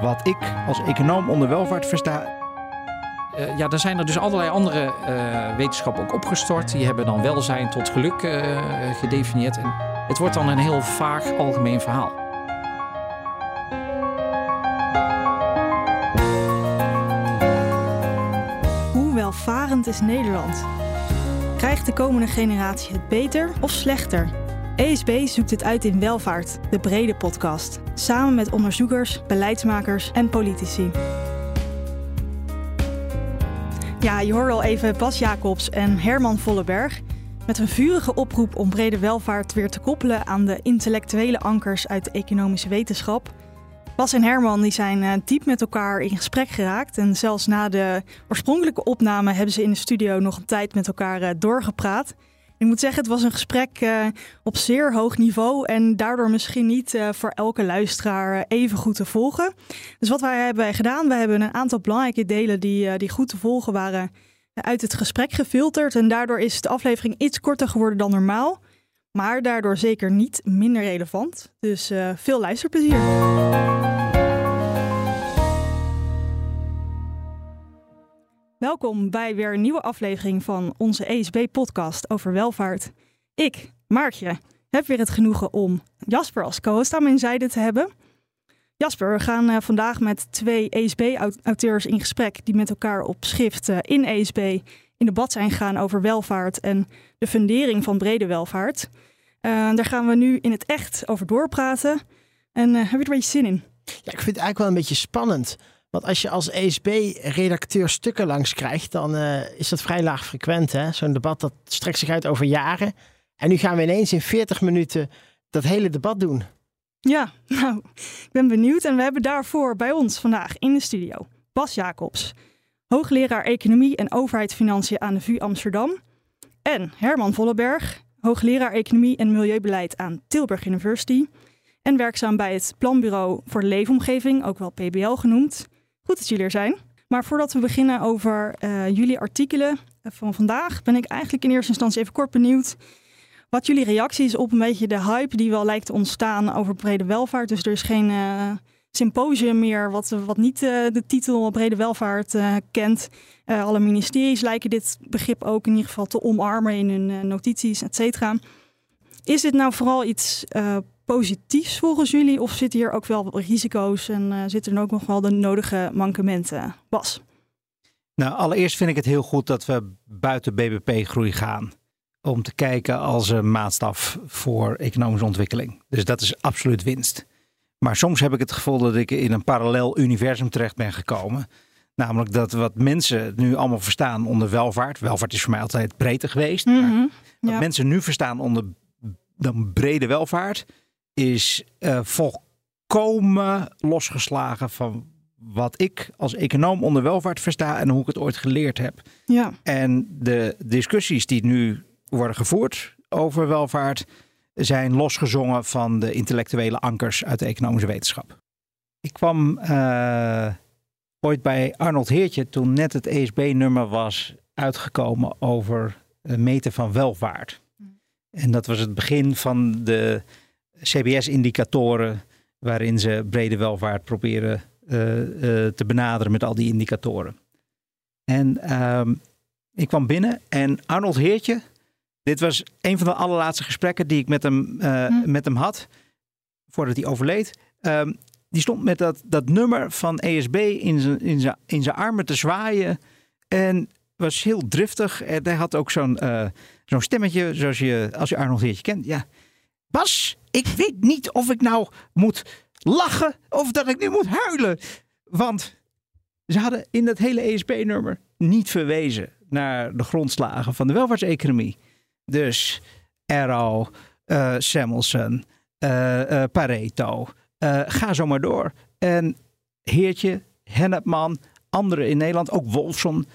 wat ik als econoom onder welvaart versta. Uh, ja, er zijn er dus allerlei andere uh, wetenschappen ook opgestort. Die hebben dan welzijn tot geluk uh, gedefinieerd. En het wordt dan een heel vaag algemeen verhaal. Hoe welvarend is Nederland? Krijgt de komende generatie het beter of slechter? ESB zoekt het uit in Welvaart, de brede podcast. Samen met onderzoekers, beleidsmakers en politici. Ja, je hoorde al even Bas Jacobs en Herman Volleberg. Met een vurige oproep om brede welvaart weer te koppelen aan de intellectuele ankers uit de economische wetenschap. Bas en Herman die zijn uh, diep met elkaar in gesprek geraakt. En zelfs na de oorspronkelijke opname hebben ze in de studio nog een tijd met elkaar uh, doorgepraat. Ik moet zeggen, het was een gesprek uh, op zeer hoog niveau en daardoor misschien niet uh, voor elke luisteraar even goed te volgen. Dus wat wij hebben gedaan, we hebben een aantal belangrijke delen die, die goed te volgen waren uit het gesprek gefilterd. En daardoor is de aflevering iets korter geworden dan normaal, maar daardoor zeker niet minder relevant. Dus veel luisterplezier. Welkom bij weer een nieuwe aflevering van onze ESB-podcast over welvaart. Ik, Maartje, heb weer het genoegen om Jasper als co-host aan mijn zijde te hebben. Jasper, we gaan uh, vandaag met twee ESB-auteurs in gesprek die met elkaar op schrift uh, in ESB in debat zijn gegaan over welvaart en de fundering van brede welvaart. Uh, daar gaan we nu in het echt over doorpraten. En heb je er een beetje zin in? Ja, ik vind het eigenlijk wel een beetje spannend. Want als je als ESB-redacteur stukken langs krijgt, dan uh, is dat vrij laag frequent. Zo'n debat dat strekt zich uit over jaren. En nu gaan we ineens in 40 minuten dat hele debat doen. Ja, nou, ik ben benieuwd. En we hebben daarvoor bij ons vandaag in de studio Bas Jacobs, hoogleraar Economie en Overheidsfinanciën aan de VU Amsterdam. En Herman Volleberg, hoogleraar Economie en Milieubeleid aan Tilburg University. En werkzaam bij het Planbureau voor de Leefomgeving, ook wel PBL genoemd. Goed dat jullie er zijn. Maar voordat we beginnen over uh, jullie artikelen van vandaag, ben ik eigenlijk in eerste instantie even kort benieuwd wat jullie reactie is op een beetje de hype die wel lijkt te ontstaan over brede welvaart. Dus er is geen uh, symposium meer wat, wat niet de titel brede welvaart kent. alle ministeries lijken dit begrip ook in ieder geval te omarmen in hun notities, et cetera. Is dit nou vooral iets positiefs volgens jullie? Of zitten hier ook wel risico's en uh, zitten er ook nog wel de nodige mankementen? Bas? Nou, allereerst vind ik het heel goed dat we buiten BBP-groei gaan. Om te kijken als een maatstaf voor economische ontwikkeling. Dus dat is absoluut winst. Maar soms heb ik het gevoel dat ik in een parallel universum terecht ben gekomen. Namelijk dat wat mensen nu allemaal verstaan onder welvaart. Welvaart is voor mij altijd breedte geweest. Mm -hmm. Wat mensen nu verstaan onder dan brede welvaart is uh, volkomen losgeslagen van wat ik als econoom onder welvaart versta en hoe ik het ooit geleerd heb. Ja. En de discussies die nu worden gevoerd over welvaart zijn losgezongen van de intellectuele ankers uit de economische wetenschap. Ik kwam uh, ooit bij Arnold Heertje toen net het ESB-nummer was uitgekomen over het meten van welvaart. Mm. En dat was het begin van de CBS-indicatoren waarin ze brede welvaart proberen uh, uh, te benaderen met al die indicatoren. En um, ik kwam binnen en Arnold Heertje, dit was een van de allerlaatste gesprekken die ik met hem, uh, hm. met hem had, voordat hij overleed. Um, die stond met dat, dat nummer van ESB in zijn, in, zijn, in zijn armen te zwaaien. En was heel driftig. En hij had ook zo'n zo'n stemmetje, zoals je, als je Arnold Heertje kent. Ja, Bas, ik weet niet of ik nou moet lachen of dat ik nu moet huilen. Want ze hadden in dat hele ESP-nummer niet verwezen naar de grondslagen van de welvaartseconomie. Dus Arrow, uh, Samuelson, uh, uh, Pareto, ga zo maar door. En Heertje, Hennepman, anderen in Nederland, ook Wolfson,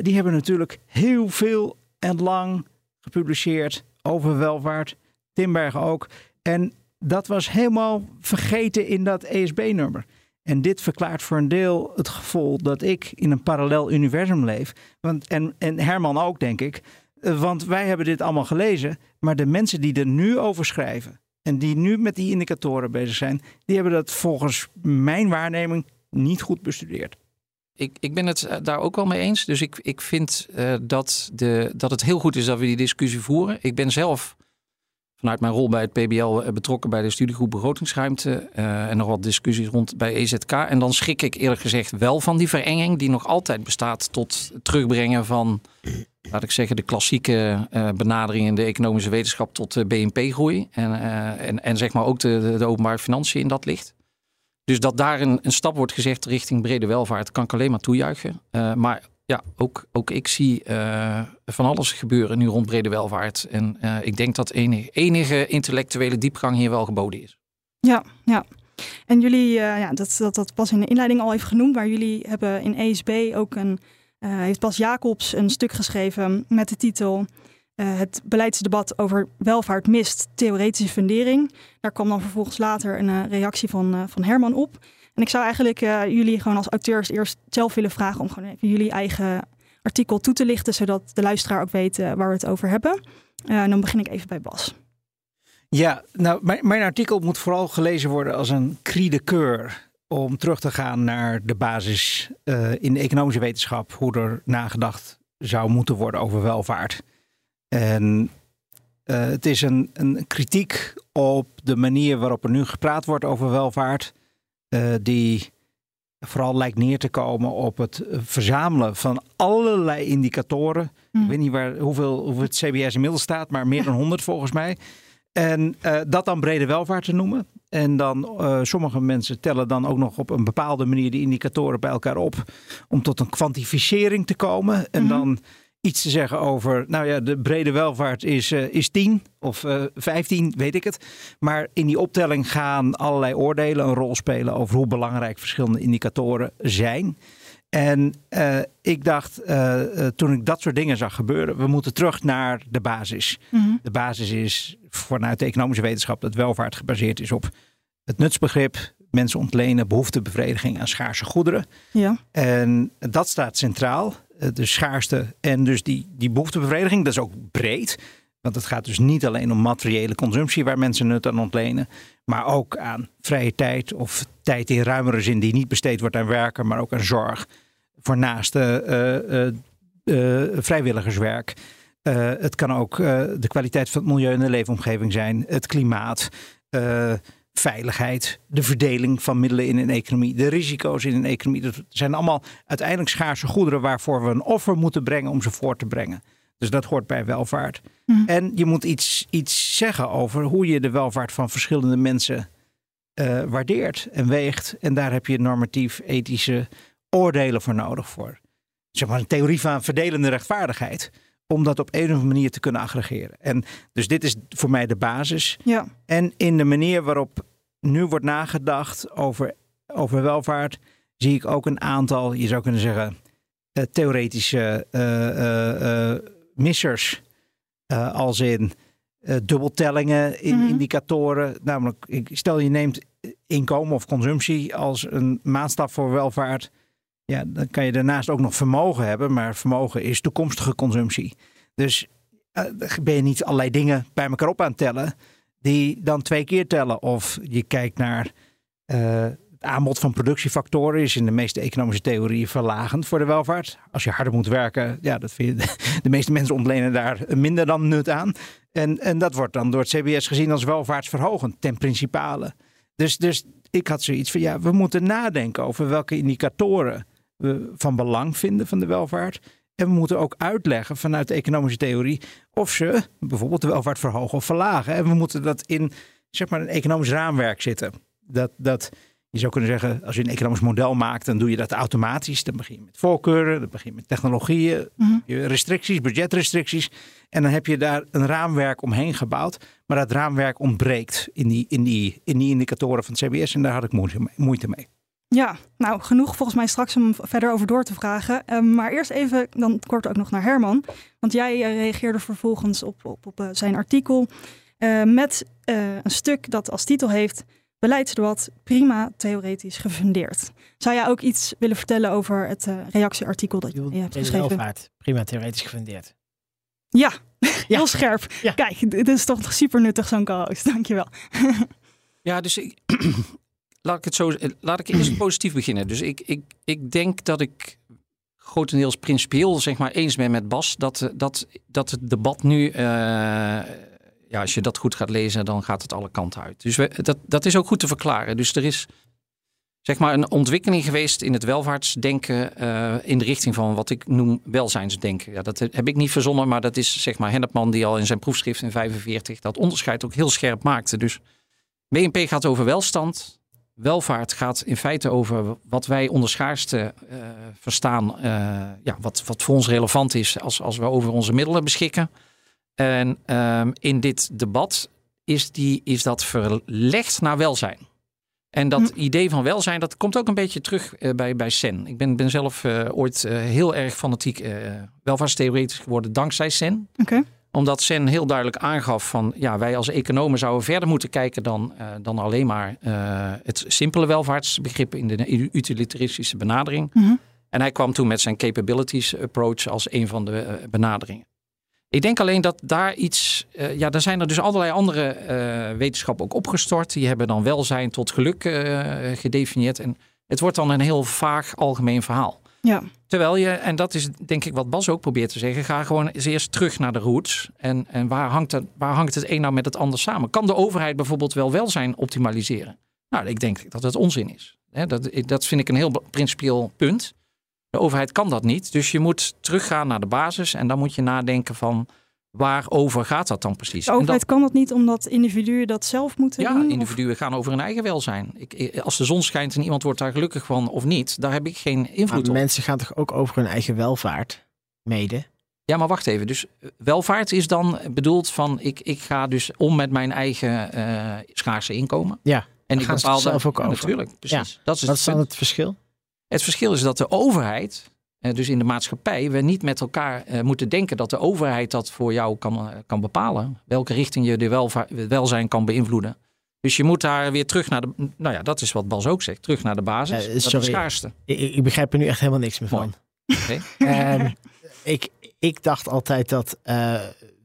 die hebben natuurlijk heel veel en lang gepubliceerd over welvaart. Timberg ook. En dat was helemaal vergeten in dat ESB-nummer. En dit verklaart voor een deel het gevoel dat ik in een parallel universum leef. Want, en, en Herman ook, denk ik. Eh, want wij hebben dit allemaal gelezen. Maar de mensen die er nu over schrijven. en die nu met die indicatoren bezig zijn. die hebben dat volgens mijn waarneming niet goed bestudeerd. Ik, ik ben het eh, daar ook wel mee eens. Dus ik, ik vind uh, dat, de, dat het heel goed is dat we die discussie voeren. Ik ben zelf vanuit mijn rol bij het PBL eh, betrokken bij de studiegroep begrotingsruimte uh, en nog wat discussies rond bij EZK. En dan schrik ik eerlijk gezegd wel van die verenging die nog altijd bestaat tot het terugbrengen van, laat ik zeggen, de klassieke uh, benadering in de economische wetenschap tot uh, BNP-groei. En, en, en zeg maar ook de, de, openbare financiën in dat licht. Dus dat daar een, een, stap wordt gezegd richting brede welvaart, kan ik alleen maar toejuichen. maar ja, ook, ook ik zie uh, van alles gebeuren nu rond brede welvaart. En uh, ik denk dat enige, enige intellectuele diepgang hier wel geboden is. Ja, ja. En jullie, uh, ja, dat, dat, dat was in de inleiding al even genoemd, maar jullie hebben in ESB ook een, heeft Bas Jacobs een stuk geschreven met de titel Het beleidsdebat over welvaart mist theoretische fundering. Daar kwam dan vervolgens later een reactie van, van Herman op. En ik zou eigenlijk uh, jullie gewoon als auteurs eerst zelf willen vragen om gewoon even jullie eigen artikel toe te lichten, zodat de luisteraar ook weet uh, waar we het over hebben. Uh, dan begin ik even bij Bas. Ja, nou, mijn, mijn artikel moet vooral gelezen worden als een cri de coeur om terug te gaan naar de basis in de economische wetenschap, hoe er nagedacht zou moeten worden over welvaart. En het is een, een kritiek op de manier waarop er nu gepraat wordt over welvaart. Uh, die vooral lijkt neer te komen op het verzamelen van allerlei indicatoren. Mm. Ik weet niet waar, hoeveel, hoeveel het CBS inmiddels staat, maar meer dan 100 volgens mij. En uh, dat dan brede welvaart te noemen. En dan uh, sommige mensen tellen dan ook nog op een bepaalde manier die indicatoren bij elkaar op. Om tot een kwantificering te komen. En mm -hmm. dan iets te zeggen over, nou ja, de brede welvaart is, uh, is 10 of uh, 15, weet ik het. Maar in die optelling gaan allerlei oordelen een rol spelen over hoe belangrijk verschillende indicatoren zijn. En uh, ik dacht, uh, toen ik dat soort dingen zag gebeuren, we moeten terug naar de basis. Mm -hmm. De basis is vanuit de economische wetenschap dat welvaart gebaseerd is op het nutsbegrip, mensen ontlenen, behoeftebevrediging aan schaarse goederen. Ja. En dat staat centraal de schaarste en dus die, die behoeftebevrediging. Dat is ook breed. Want het gaat dus niet alleen om materiële consumptie waar mensen nut aan ontlenen. Maar ook aan vrije tijd of tijd in ruimere zin die niet besteed wordt aan werken. Maar ook aan zorg voor naaste uh, uh, vrijwilligerswerk. het kan ook de kwaliteit van het milieu en de leefomgeving zijn. Het klimaat veiligheid, de verdeling van middelen in een economie, de risico's in een economie. Dat zijn allemaal uiteindelijk schaarse goederen waarvoor we een offer moeten brengen om ze voor te brengen. Dus dat hoort bij welvaart. Mm. En je moet iets, iets zeggen over hoe je de welvaart van verschillende mensen uh, waardeert en weegt. En daar heb je normatief ethische oordelen voor nodig voor. Zeg maar een theorie van verdelende rechtvaardigheid om dat op een of andere manier te kunnen aggregeren. En dus dit is voor mij de basis. Ja. En in de manier waarop nu wordt nagedacht over, over welvaart, zie ik ook een aantal, je zou kunnen zeggen, uh, theoretische uh, uh, missers. als in dubbeltellingen in mm -hmm. indicatoren. Namelijk, stel je neemt inkomen of consumptie als een maatstaf voor welvaart. Ja, dan kan je daarnaast ook nog vermogen hebben, maar vermogen is toekomstige consumptie. Dus uh, ben je niet allerlei dingen bij elkaar op aan tellen, die dan twee keer tellen. Of je kijkt naar uh, het aanbod van productiefactoren, is in de meeste economische theorieën verlagend voor de welvaart. Als je harder moet werken, ja, dat de meeste mensen ontlenen daar minder dan nut aan. En, en dat wordt dan door het CBS gezien als welvaartsverhogend, ten principale. Dus, dus ik had zoiets van, ja, we moeten nadenken over welke indicatoren we van belang vinden van de welvaart. En we moeten ook uitleggen vanuit de economische theorie of ze bijvoorbeeld de welvaart verhogen of verlagen. En we moeten dat in zeg maar, een economisch raamwerk zitten. Dat, dat, je zou kunnen zeggen, als je een economisch model maakt, dan doe je dat automatisch. Dan begin je met voorkeuren, dan begin je met technologieën, mm -hmm. restricties, budgetrestricties. En dan heb je daar een raamwerk omheen gebouwd. Maar dat raamwerk ontbreekt in die, in die, in die indicatoren van het CBS en daar had ik moeite mee. Ja, nou genoeg volgens mij straks om verder over door te vragen. Um, maar eerst even dan kort ook nog naar Herman. Want jij uh, reageerde vervolgens op, op, op uh, zijn artikel uh, met een stuk dat als titel heeft beleidsdebat prima theoretisch gefundeerd. Zou jij ook iets willen vertellen over het reactieartikel dat je, hebt geschreven? Welvaart, prima theoretisch gefundeerd. Ja, heel scherp. Ja. Kijk, dit is toch super nuttig zo'n co-host. Dankjewel. ja, dus ik, laat ik het zo, laat ik eerst positief beginnen. Dus ik, ik, ik denk dat ik grotendeels principieel zeg maar eens ben met Bas dat, dat, dat het debat nu, uh, ja, als je dat goed gaat lezen, dan gaat het alle kanten uit. Dus we, dat, dat is ook goed te verklaren. Dus er is zeg maar een ontwikkeling geweest in het welvaartsdenken uh, in de richting van wat ik noem welzijnsdenken. Ja, dat heb ik niet verzonnen, maar dat is zeg maar Hennepman die al in zijn proefschrift in 45 dat onderscheid ook heel scherp maakte. Dus BNP gaat over welstand, welvaart gaat in feite over wat wij onder schaarste uh, verstaan. Uh, ja, wat, wat voor ons relevant is als, als we over onze middelen beschikken. En um, in dit debat is, die, is dat verlegd naar welzijn. En dat hm. idee van welzijn, dat komt ook een beetje terug uh, bij, bij Sen. Ik ben, ben zelf ooit heel erg fanatiek welvaartstheoretisch geworden dankzij Sen. Okay omdat Sen heel duidelijk aangaf van ja, wij als economen zouden verder moeten kijken dan, uh, dan alleen maar uh, het simpele welvaartsbegrip in de utilitaristische benadering. Mm -hmm. En hij kwam toen met zijn capabilities approach als een van de uh, benaderingen. Ik denk alleen dat daar iets, ja, daar zijn er dus allerlei andere wetenschappen ook opgestort. Die hebben dan welzijn tot geluk gedefinieerd. En het wordt dan een heel vaag algemeen verhaal. Ja. Terwijl je, en dat is denk ik wat Bas ook probeert te zeggen, ga gewoon eens eerst terug naar de roots. En, en waar, hangt het, waar hangt het een nou met het ander samen? Kan de overheid bijvoorbeeld wel welzijn optimaliseren? Nou, ik denk dat het onzin is. dat, dat vind ik een heel principieel punt. De overheid kan dat niet. Dus je moet teruggaan naar de basis en dan moet je nadenken van waarover gaat dat dan precies? De overheid kan dat niet omdat individuen dat zelf moeten ja, doen? Ja, individuen gaan over hun eigen welzijn. Ik, als de zon schijnt en iemand wordt daar gelukkig van of niet, daar heb ik geen invloed maar op. Mensen gaan toch ook over hun eigen welvaart mede? Ja, maar wacht even. Dus eh, welvaart is dan bedoeld van ik, ik ga dus om met mijn eigen uh, schaarse inkomen. Ja, en ik bepaal zelf ook over. Natuurlijk, precies. Ja. Dat is Wat is dan het verschil? Het verschil is dat de overheid dus in de maatschappij, we niet met elkaar uh, moeten denken dat de overheid dat voor jou kan, uh, kan bepalen. Welke richting je de welzijn kan beïnvloeden. Dus je moet daar weer terug naar de. Nou ja, dat is wat Bas ook zegt. Terug naar de basis. dat is de schaarste. Ik, ik, begrijp er nu echt helemaal niks meer van. Okay. um, ik, ik dacht altijd dat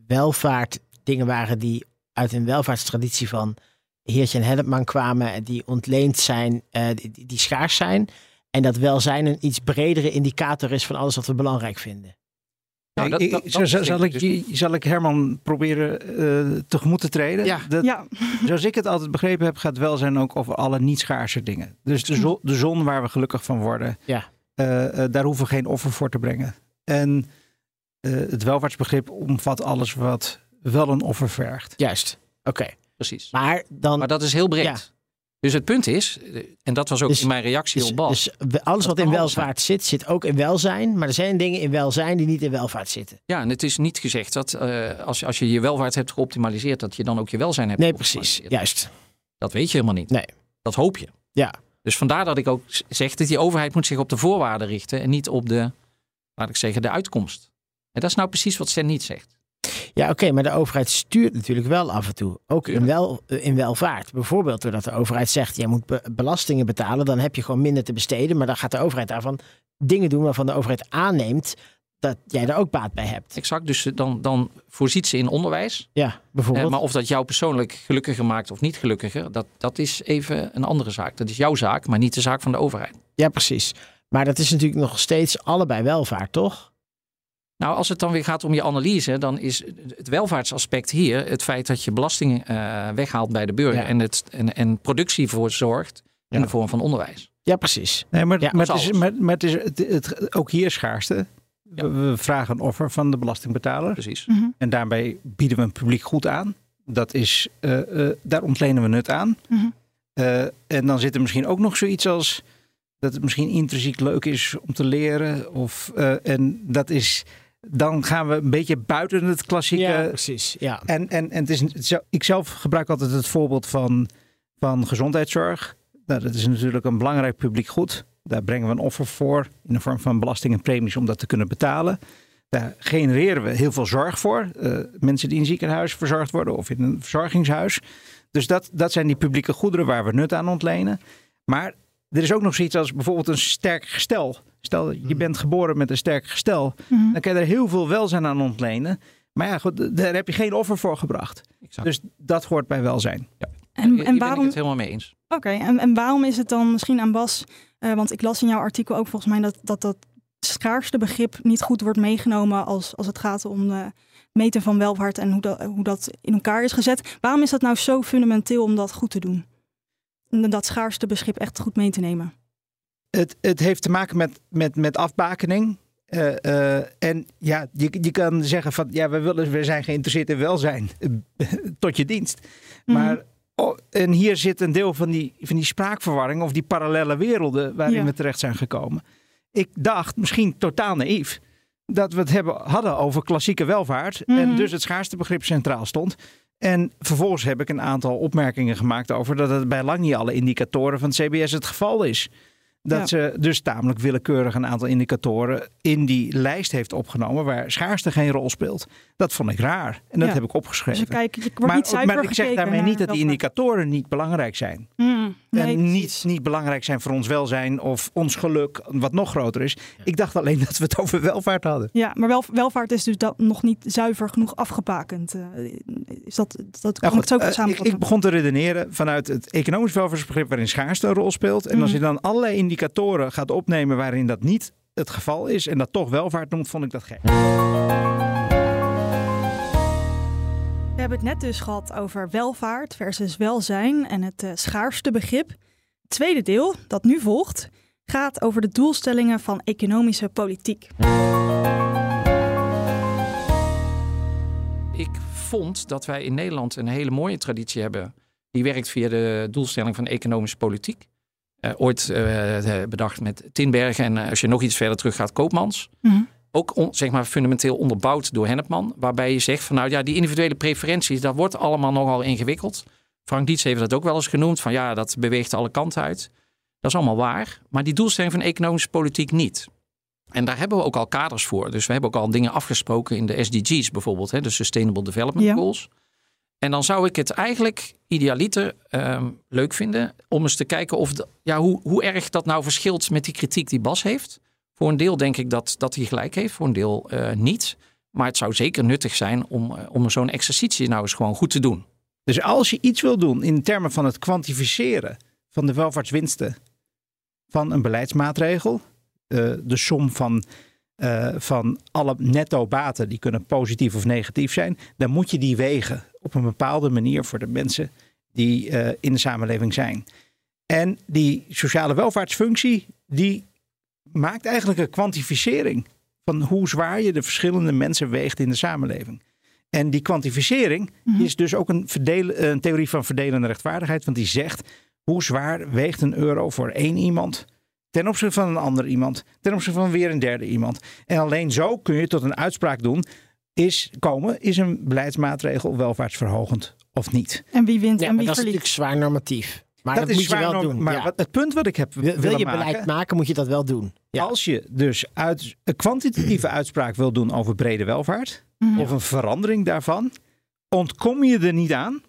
welvaart dingen waren die uit een welvaartstraditie van Heertje en Hennepman kwamen. Die ontleend zijn, die, die schaars zijn. En dat welzijn een iets bredere indicator is van alles wat we belangrijk vinden. Nou, dat, dat, dat zal, zal, ik, dus zal ik Herman proberen uh, tegemoet te treden? Ja. Dat, ja. Zoals ik het altijd begrepen heb, gaat welzijn ook over alle niet schaarse dingen. Dus de, zon, de zon waar we gelukkig van worden, ja. Uh, uh, daar hoeven we geen offer voor te brengen. En het welvaartsbegrip omvat alles wat wel een offer vergt. Juist, oké. Okay. Precies. Maar, dan, maar dat is heel breed. Ja. Dus het punt is, en dat was ook dus, in mijn reactie dus, op Bas. Dus alles wat in welvaart zit, zit ook in welzijn. Maar er zijn dingen in welzijn die niet in welvaart zitten. Ja, en het is niet gezegd dat uh, als, als je je welvaart hebt geoptimaliseerd, dat je dan ook je welzijn hebt Nee, precies. Juist. Dat weet je helemaal niet. Nee. Dat hoop je. Ja. Dus vandaar dat ik ook zeg dat die overheid moet zich op de voorwaarden richten en niet op de, laat ik zeggen, de uitkomst. En dat is nou precies wat Sen niet zegt. Ja, oké, okay, maar de overheid stuurt natuurlijk wel af en toe. Ook in, wel, in welvaart. Bijvoorbeeld doordat de overheid zegt: jij moet be belastingen betalen, dan heb je gewoon minder te besteden. Maar dan gaat de overheid daarvan dingen doen waarvan de overheid aanneemt dat jij er ook baat bij hebt. Exact, dus dan, dan voorziet ze in onderwijs. Ja, bijvoorbeeld. Eh, maar of dat jou persoonlijk gelukkiger maakt of niet gelukkiger, dat, dat is even een andere zaak. Dat is jouw zaak, maar niet de zaak van de overheid. Ja, precies. Maar dat is natuurlijk nog steeds allebei welvaart, toch? Nou, als het dan weer gaat om je analyse, dan is het welvaartsaspect hier het feit dat je belastingen uh, weghaalt bij de burger Ja. en, het, en, en productie voor zorgt in Ja. de vorm van onderwijs. Ja, precies. Nee, maar, Ja, maar, dat het is maar, maar het is het, het- ook hier schaarste. We, we vragen een offer van de belastingbetaler. Precies. Mhm. En daarbij bieden we een publiek goed aan. Dat is, eh, eh, daar ontlenen we nut aan. Mhm. Eh, en dan zit er misschien ook nog zoiets als dat het misschien intrinsiek leuk is om te leren. Of, eh, en dat is, dan gaan we een beetje buiten het klassieke. Ja, precies. Ja. En, en, en het is, ik zelf gebruik altijd het voorbeeld van, van gezondheidszorg. Nou, dat is natuurlijk een belangrijk publiek goed. Daar brengen we een offer voor in de vorm van belasting en premies om dat te kunnen betalen. Daar genereren we heel veel zorg voor. Uh, mensen die in een ziekenhuis verzorgd worden of in een verzorgingshuis. Dus dat, dat zijn die publieke goederen waar we nut aan ontlenen. Maar er is ook nog zoiets als bijvoorbeeld een sterk gestel. Stel, je hmm. bent geboren met een sterk gestel. Mhm. Dan kan je er heel veel welzijn aan ontlenen. Maar ja, goed, daar heb je geen offer voor gebracht. Exact. Dus dat hoort bij welzijn. Ja. En, en waarom... ben ik het helemaal mee eens. Oké, en, en waarom is het dan misschien aan Bas... Uh, want ik las in jouw artikel ook volgens mij dat dat, dat schaarste begrip niet goed wordt meegenomen als, als het gaat om de meten van welvaart en hoe dat, hoe dat in elkaar is gezet. Waarom is dat nou zo fundamenteel om dat goed te doen? Dat schaarste begrip echt goed mee te nemen? Het, het heeft te maken met, met, met afbakening. Uh, uh, en ja, je, je kan zeggen van ja, we, willen, we zijn geïnteresseerd in welzijn. tot je dienst. Mhm. Maar oh, en hier zit een deel van die, van die spraakverwarring of die parallele werelden waarin we terecht zijn gekomen. Ik dacht, misschien totaal naïef, dat we het hebben, hadden over klassieke welvaart. En mhm. dus het schaarste begrip centraal stond. En vervolgens heb ik een aantal opmerkingen gemaakt over dat het bij lang niet alle indicatoren van het CBS het geval is. Dat ze dus tamelijk willekeurig een aantal indicatoren in die lijst heeft opgenomen waar schaarste geen rol speelt. Dat vond ik raar en dat heb ik opgeschreven. Dus kijk, maar, niet maar ik zeg daarmee niet dat die indicatoren niet belangrijk zijn. Mm, en niet, niet belangrijk zijn voor ons welzijn of ons geluk, wat nog groter is. Ik dacht alleen dat we het over welvaart hadden. Ja, maar wel, welvaart is dus dat nog niet zuiver genoeg afgebakend. Uh, is dat, dat kan het zo uh, ik, ik, begon te redeneren vanuit het economisch welvaartsbegrip waarin schaarste een rol speelt. En als mhm. je dan allerlei indicatoren indicatoren gaat opnemen waarin dat niet het geval is en dat toch welvaart noemt, vond ik dat gek. We hebben het net dus gehad over welvaart versus welzijn en het uh, schaarste begrip. Het tweede deel, dat nu volgt, gaat over de doelstellingen van economische politiek. Ik vond dat wij in Nederland een hele mooie traditie hebben. Die werkt via de doelstelling van economische politiek. Eh, ooit uh, bedacht met Tinbergen en als je nog iets verder terug gaat, Koopmans. Mhm. Ook zeg maar fundamenteel onderbouwd door Hennepman. Waarbij je zegt van nou ja, die individuele preferenties, dat wordt allemaal nogal ingewikkeld. Frank Dietz heeft dat ook wel eens genoemd. Van ja, dat beweegt alle kanten uit. Dat is allemaal waar. Maar die doelstelling van economische politiek niet. En daar hebben we ook al kaders voor. Dus we hebben ook al dingen afgesproken in de SDG's bijvoorbeeld. Hè, de Sustainable Development Goals. En dan zou ik het eigenlijk idealiter uh, leuk vinden om eens te kijken of ja, hoe, hoe erg dat nou verschilt met die kritiek die Bas heeft. Voor een deel denk ik dat, dat hij gelijk heeft, voor een deel uh, niet. Maar het zou zeker nuttig zijn om, uh, om zo'n exercitie nou eens gewoon goed te doen. Dus als je iets wil doen in termen van het kwantificeren van de welvaartswinsten van een beleidsmaatregel, uh, de som van van alle netto baten, die kunnen positief of negatief zijn, dan moet je die wegen op een bepaalde manier voor de mensen die uh, in de samenleving zijn. En die sociale welvaartsfunctie, die maakt eigenlijk een kwantificering van hoe zwaar je de verschillende mensen weegt in de samenleving. En die kwantificering mm -hmm. is dus ook een, een theorie van verdelende rechtvaardigheid, want die zegt hoe zwaar weegt een euro voor één iemand ten opzichte van een ander iemand, ten opzichte van weer een derde iemand. En alleen zo kun je tot een uitspraak doen, is komen, is een beleidsmaatregel welvaartsverhogend of niet. En wie wint ja, en wie dat verliest. Dat is natuurlijk zwaar normatief. Maar dat, moet je wel doen. Maar wat, het punt wat ik heb wil, wil je beleid maken, moet je dat wel doen. Ja. Als je dus uit, een kwantitatieve uitspraak wil doen over brede welvaart, mhm. of een verandering daarvan, ontkom je er niet aan,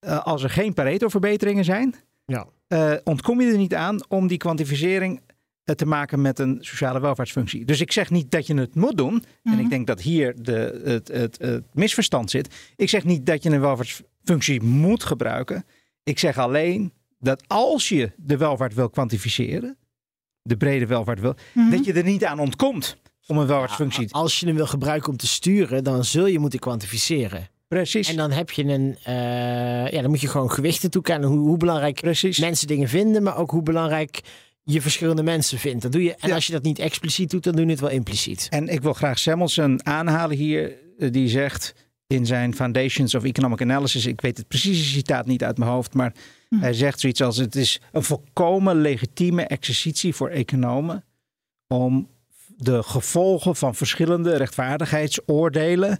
uh, als er geen Pareto-verbeteringen zijn, ja. Uh, ontkom je er niet aan om die kwantificering te maken met een sociale welvaartsfunctie. Dus ik zeg niet dat je het moet doen. En ik mhm. denk dat hier de, het, het, het, misverstand zit. Ik zeg niet dat je een welvaartsfunctie moet gebruiken. Ik zeg alleen dat als je de welvaart wil kwantificeren, de brede welvaart wil, mhm. dat je er niet aan ontkomt om een welvaartsfunctie. Ja, als je hem wil gebruiken om te sturen, dan zul je moeten kwantificeren. Precies. En dan heb je een, uh, ja, dan moet je gewoon gewichten toekennen. Hoe, hoe belangrijk Precies. mensen dingen vinden, maar ook hoe belangrijk je verschillende mensen vindt. Dat doe je. En als je dat niet expliciet doet, dan doe je het wel impliciet. En ik wil graag Samuelson aanhalen hier, eh, die zegt in zijn Foundations of Economic Analysis, ik weet het precieze citaat niet uit mijn hoofd, maar hm. hij zegt zoiets als: het is een volkomen legitieme exercitie voor economen om de gevolgen van verschillende rechtvaardigheidsoordelen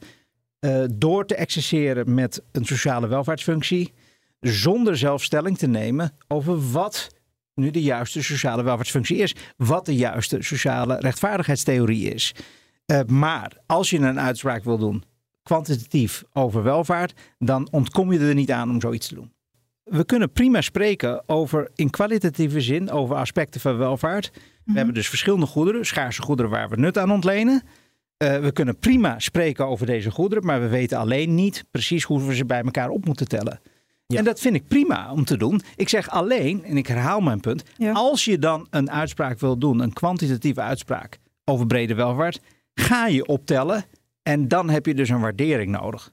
uh, door te exerceren met een sociale welvaartsfunctie, zonder zelfstelling te nemen over wat nu de juiste sociale welvaartsfunctie is. Wat de juiste sociale rechtvaardigheidstheorie is. Uh, maar als je een uitspraak wil doen, kwantitatief over welvaart, dan ontkom je er niet aan om zoiets te doen. We kunnen prima spreken over in kwalitatieve zin over aspecten van welvaart. We Mhm. hebben dus verschillende goederen, schaarse goederen waar we nut aan ontlenen. Uh, we kunnen prima spreken over deze goederen, maar we weten alleen niet precies hoe we ze bij elkaar op moeten tellen. Ja. En dat vind ik prima om te doen. Ik zeg alleen, en ik herhaal mijn punt, Ja. als je dan een uitspraak wil doen, een kwantitatieve uitspraak over brede welvaart, ga je optellen en dan heb je dus een waardering nodig.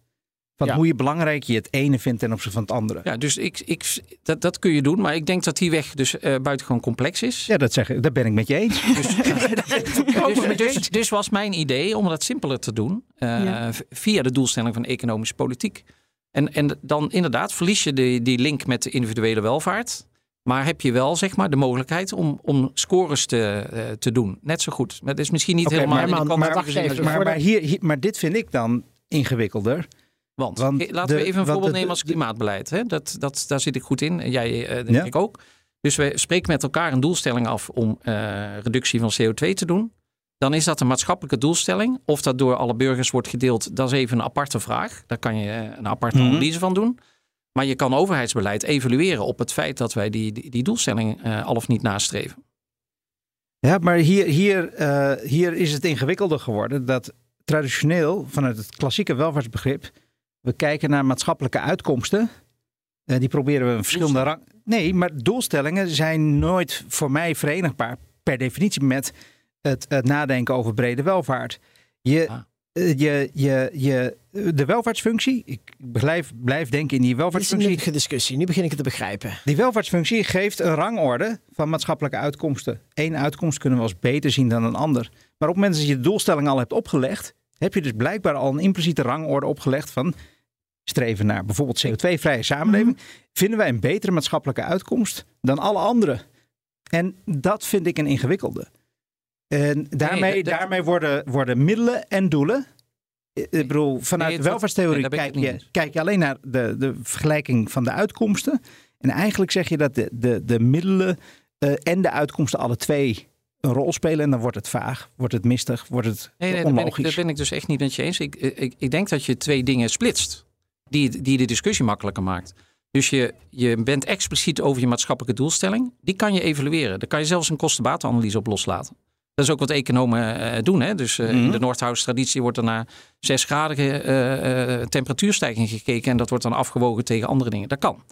Van Ja. hoe je belangrijk je het ene vindt ten opzichte van het andere. Ja, dus ik, ik, dat, dat kun je doen. Maar ik denk dat die weg dus eh buitengewoon complex is. Ja, dat zeg ik. Dat ben ik met je eens. Dus, dus, dus, dus was mijn idee om dat simpeler te doen. eh, Ja. Via de doelstelling van economische politiek. En, en dan inderdaad verlies je die, die link met de individuele welvaart. Maar heb je wel zeg maar, de mogelijkheid om, om scores te, eh, te doen. Net zo goed. Maar dat is misschien niet helemaal maar in de maar wacht even, maar, maar, hier, hier- maar dit vind ik dan ingewikkelder. Want, Want eh, laten de- we even een voorbeeld de- nemen als klimaatbeleid. Hè? Dat, dat, daar zit ik goed in. En jij eh, denk Ja. ik ook. Dus we spreken met elkaar een doelstelling af om eh, reductie van CO2 te doen. Dan is dat een maatschappelijke doelstelling. Of dat door alle burgers wordt gedeeld, dat is even een aparte vraag. Daar kan je eh, een aparte Mhm. analyse van doen. Maar je kan overheidsbeleid evalueren op het feit dat wij die, die, die doelstelling eh, al of niet nastreven. Ja, maar hier, hier, eh, hier is het ingewikkelder geworden dat traditioneel vanuit het klassieke welvaartsbegrip we kijken naar maatschappelijke uitkomsten. Eh, die proberen we een verschillende rang. Nee, maar doelstellingen zijn nooit voor mij verenigbaar per definitie met het, het nadenken over brede welvaart. Je, Ah. eh, je, je, je, de welvaartsfunctie, ik blijf, blijf denken in die Dit is een welvaartsfunctie. nuttige discussie. Nu begin ik het te begrijpen. Die welvaartsfunctie geeft een rangorde van maatschappelijke uitkomsten. Eén uitkomst kunnen we als beter zien dan een ander. Maar op het moment dat je de doelstelling al hebt opgelegd, heb je dus blijkbaar al een impliciete rangorde opgelegd van streven naar bijvoorbeeld CO2-vrije samenleving. Vinden wij een betere maatschappelijke uitkomst dan alle anderen? En dat vind ik een ingewikkelde. En daarmee, dat- daarmee worden, worden middelen en doelen. Ik bedoel, vanuit Nee, dat- welvaartstheorie nee, daar kijk, je, kijk je alleen naar de, de vergelijking van de uitkomsten. En eigenlijk zeg je dat de, de, de middelen eh, en de uitkomsten alle twee een rol spelen. En dan wordt het vaag, wordt het mistig, wordt het Nee, nee dat, ben ik, onlogisch. ben ik dus echt niet met je eens. Ik, ik, ik denk dat je twee dingen splitst die, die de discussie makkelijker maakt. Dus je, je bent expliciet over je maatschappelijke doelstelling. Die kan je evalueren. Daar kan je zelfs een kostenbatenanalyse op loslaten. Dat is ook wat economen eh, doen. Hè? Dus eh, in Mhm. de Noordhouse-traditie wordt er naar zesgradige eh, eh, temperatuurstijging gekeken. En dat wordt dan afgewogen tegen andere dingen. Dat kan.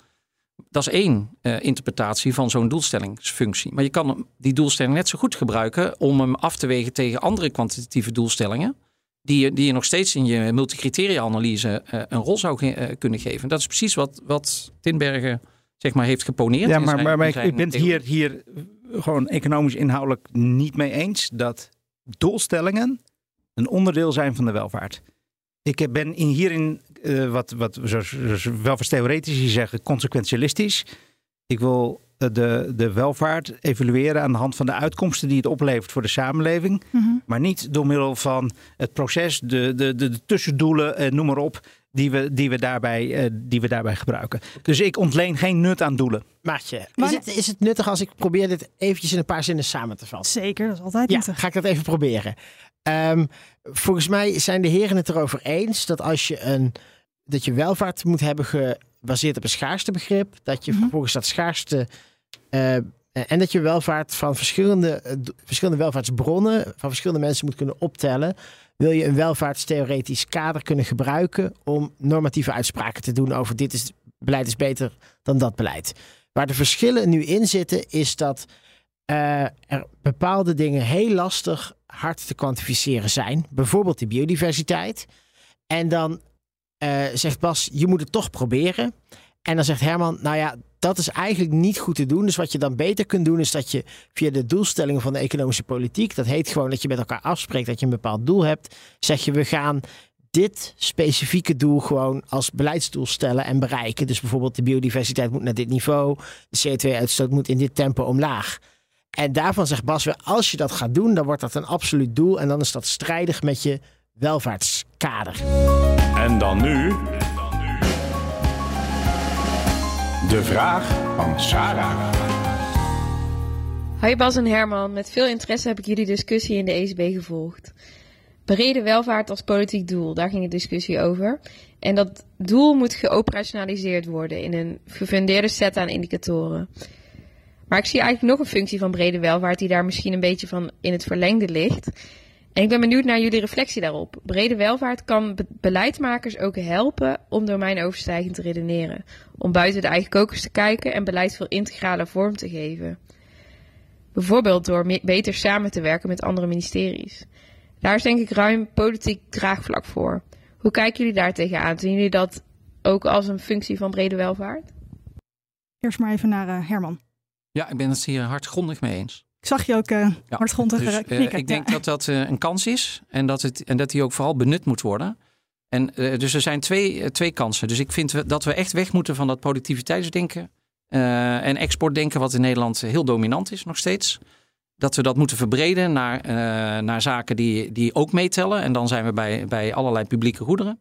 Dat is één interpretatie van zo'n doelstellingsfunctie. Maar je kan die doelstelling net zo goed gebruiken om hem af te wegen tegen andere kwantitatieve doelstellingen. Die je, die je nog steeds in je multicriteria-analyse een rol zou ge- kunnen geven. Dat is precies wat, wat Tinbergen zeg maar, heeft geponeerd. Ja, maar, zijn- maar, maar in ik, ben het hier, hier gewoon economisch inhoudelijk niet mee eens dat doelstellingen een onderdeel zijn van de welvaart. Ik ben in hierin, eh, wat, wat zoals, zoals welvaartstheoretici zeggen, consequentialistisch. Ik wil eh, de, de welvaart evalueren aan de hand van de uitkomsten die het oplevert voor de samenleving. Mhm. Maar niet door middel van het proces, de, de, de, de tussendoelen, eh, noem maar op, die we, die, we daarbij, eh, die we daarbij gebruiken. Dus ik ontleen geen nut aan doelen. Maartje, Maar- is het, is het nuttig als ik probeer dit eventjes in een paar zinnen samen te vatten? Zeker, dat is altijd Ja, nuttig. ga ik dat even proberen. Ehm, volgens mij zijn de heren het erover eens dat als je een dat je welvaart moet hebben gebaseerd op een schaarstebegrip, dat je Mhm. vervolgens dat schaarste eh, en dat je welvaart van verschillende, eh, verschillende welvaartsbronnen van verschillende mensen moet kunnen optellen. Wil je een welvaartstheoretisch kader kunnen gebruiken om normatieve uitspraken te doen over dit is, beleid is beter dan dat beleid. Waar de verschillen nu in zitten is dat eh, er bepaalde dingen heel lastig hard te kwantificeren zijn. Bijvoorbeeld de biodiversiteit. En dan eh, zegt Bas, je moet het toch proberen. En dan zegt Herman, nou ja, dat is eigenlijk niet goed te doen. Dus wat je dan beter kunt doen, is dat je via de doelstellingen van de economische politiek, dat heet gewoon dat je met elkaar afspreekt dat je een bepaald doel hebt, zeg je we gaan dit specifieke doel gewoon als beleidsdoel stellen en bereiken. Dus bijvoorbeeld de biodiversiteit moet naar dit niveau, de CO2-uitstoot moet in dit tempo omlaag. En daarvan zegt Bas weer, als je dat gaat doen, dan wordt dat een absoluut doel en dan is dat strijdig met je welvaartskader. En dan nu. De vraag van Sarah. Hoi Bas en Herman, met veel interesse heb ik jullie discussie in de ECB gevolgd. Brede welvaart als politiek doel, daar ging de discussie over. En dat doel moet geoperationaliseerd worden in een gefundeerde set aan indicatoren. Maar ik zie eigenlijk nog een functie van brede welvaart die daar misschien een beetje van in het verlengde ligt. En ik ben benieuwd naar jullie reflectie daarop. Brede welvaart kan be beleidsmakers ook helpen om domeinoverstijgend te redeneren. Om buiten de eigen kokers te kijken en beleid veel integrale vorm te geven. Bijvoorbeeld door beter samen te werken met andere ministeries. Daar is denk ik ruim politiek draagvlak voor. Hoe kijken jullie daar tegenaan? Zien jullie dat ook als een functie van brede welvaart? Eerst maar even naar uh, Herman. Ja, ik ben het hier hardgrondig mee eens. Ik zag je ook uh, ja, hardgrondig dus, knikken. ik denk dat dat een kans is en dat, het, en dat die ook vooral benut moet worden. En dus er zijn twee, twee kansen. Dus ik vind dat we echt weg moeten van dat productiviteitsdenken en exportdenken, wat in Nederland heel dominant is nog steeds. Dat we dat moeten verbreden naar, uh, naar zaken die, die ook meetellen. En dan zijn we bij, bij allerlei publieke goederen.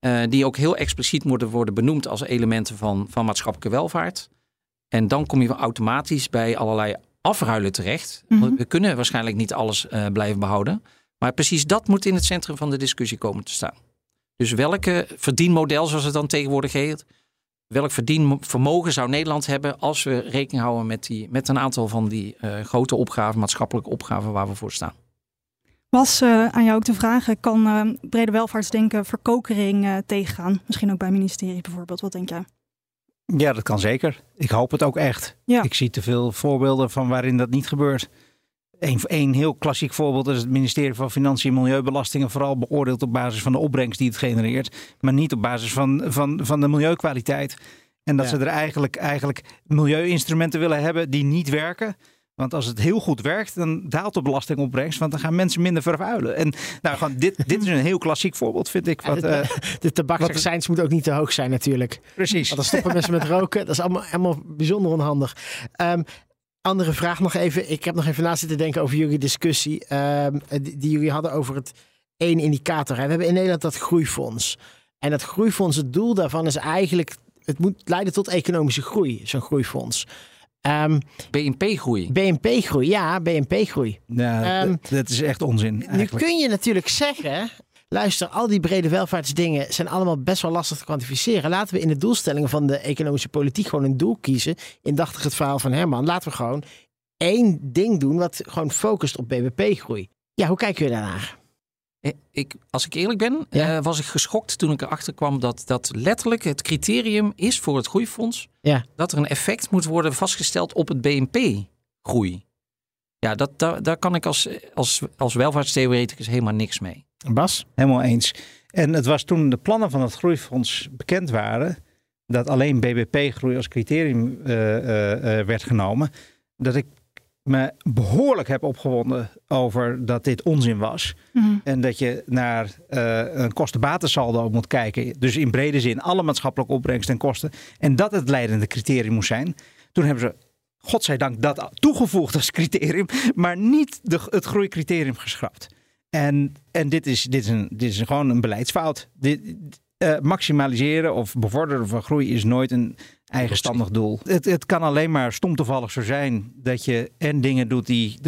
Uh, die ook heel expliciet moeten worden benoemd als elementen van, van maatschappelijke welvaart. En dan kom je automatisch bij allerlei afruilen terecht. Mm -hmm. We kunnen waarschijnlijk niet alles blijven behouden. Maar precies dat moet in het centrum van de discussie komen te staan. Dus welke verdienmodel, zoals het dan tegenwoordig heet, welk verdienvermogen zou Nederland hebben als we rekening houden met, die, met een aantal van die uh, grote opgaven, maatschappelijke opgaven waar we voor staan? Was uh, aan jou ook de vraag, kan brede welvaartsdenken verkokering tegengaan? Misschien ook bij ministerie bijvoorbeeld, wat denk jij? Ja, dat kan zeker. Ik hoop het ook echt. Ja. Ik zie te veel voorbeelden van waarin dat niet gebeurt. Een, een heel klassiek voorbeeld is het ministerie van Financiën en Milieubelastingen vooral beoordeeld op basis van de opbrengst die het genereert, maar niet op basis van, van, van de milieukwaliteit. En dat ja. ze er eigenlijk, eigenlijk milieuinstrumenten willen hebben die niet werken. Want als het heel goed werkt, dan daalt de belastingopbrengst. Want dan gaan mensen minder vervuilen. En nou, gewoon dit, dit is een heel klassiek voorbeeld, vind ik. Wat, ja, de, de tabaksaccijns moet ook niet te hoog zijn natuurlijk. Precies. Want dan stoppen mensen met roken. Dat is allemaal, allemaal bijzonder onhandig. Um, andere vraag nog even. Ik heb nog even na zitten denken over jullie discussie. Die, die, jullie hadden over het één indicator. We hebben in Nederland dat groeifonds. En dat groeifonds, het doel daarvan is eigenlijk... Het moet leiden tot economische groei, zo'n groeifonds. Um, BNP-groei. BNP-groei, ja, BNP-groei. Ja, um, dat, dat, is echt onzin. Eigenlijk. Nu kun je natuurlijk zeggen, luister, al die brede welvaartsdingen zijn allemaal best wel lastig te kwantificeren. Laten we in de doelstellingen van de economische politiek gewoon een doel kiezen. Indachtig het verhaal van Herman. Laten we gewoon één ding doen wat gewoon focust op BBP-groei. Ja, hoe kijken jullie daarnaar? Eh, ik, als ik eerlijk ben, ja? uh, was ik geschokt toen ik erachter kwam dat dat letterlijk het criterium is voor het groeifonds. Ja. Dat er een effect moet worden vastgesteld op het BNP-groei. Ja, dat, daar, daar kan ik als, als, als welvaartstheoreticus helemaal niks mee. Bas? Helemaal eens. En het was toen de plannen van het groeifonds bekend waren, dat alleen BBP-groei als criterium uh, uh, werd genomen, dat ik me behoorlijk heb opgewonden over dat dit onzin was. Mm. En dat je naar een kostenbatensaldo moet kijken. Dus in brede zin alle maatschappelijke opbrengst en kosten. En dat het leidende criterium moest zijn. Toen hebben ze godzijdank dat toegevoegd als criterium, maar niet de, het groeicriterium geschrapt. En, en dit, is, dit, is een, dit is gewoon een beleidsfout. Dit, uh, maximaliseren of bevorderen van groei is nooit een eigenstandig doel. Het, het kan alleen maar stom toevallig zo zijn dat je en dingen doet die,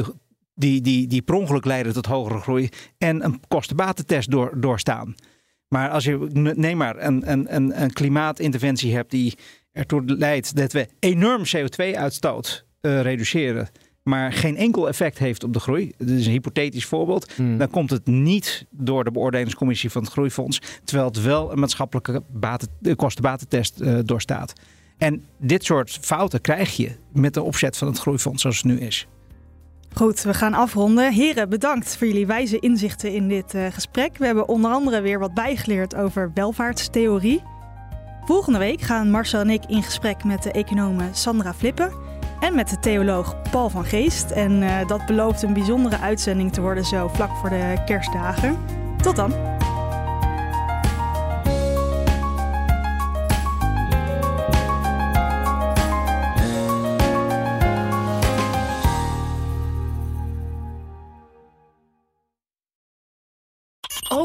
die, die, die per ongeluk leiden tot hogere groei en een kostenbatentest door, doorstaan. Maar als je, neem maar, een, een, een, een klimaatinterventie hebt die ertoe leidt dat we enorm CO2-uitstoot uh, reduceren maar geen enkel effect heeft op de groei. Dit is een hypothetisch voorbeeld. Hmm. Dan komt het niet door de beoordelingscommissie van het Groeifonds, terwijl het wel een maatschappelijke baten, kostenbatentest uh, doorstaat. En dit soort fouten krijg je met de opzet van het Groeifonds zoals het nu is. Goed, we gaan afronden. Heren, bedankt voor jullie wijze inzichten in dit uh, gesprek. We hebben onder andere weer wat bijgeleerd over welvaartstheorie. Volgende week gaan Marcel en ik in gesprek met de econome Sandra Flippen en met de theoloog Paul van Geest. En uh, dat belooft een bijzondere uitzending te worden zo vlak voor de kerstdagen. Tot dan!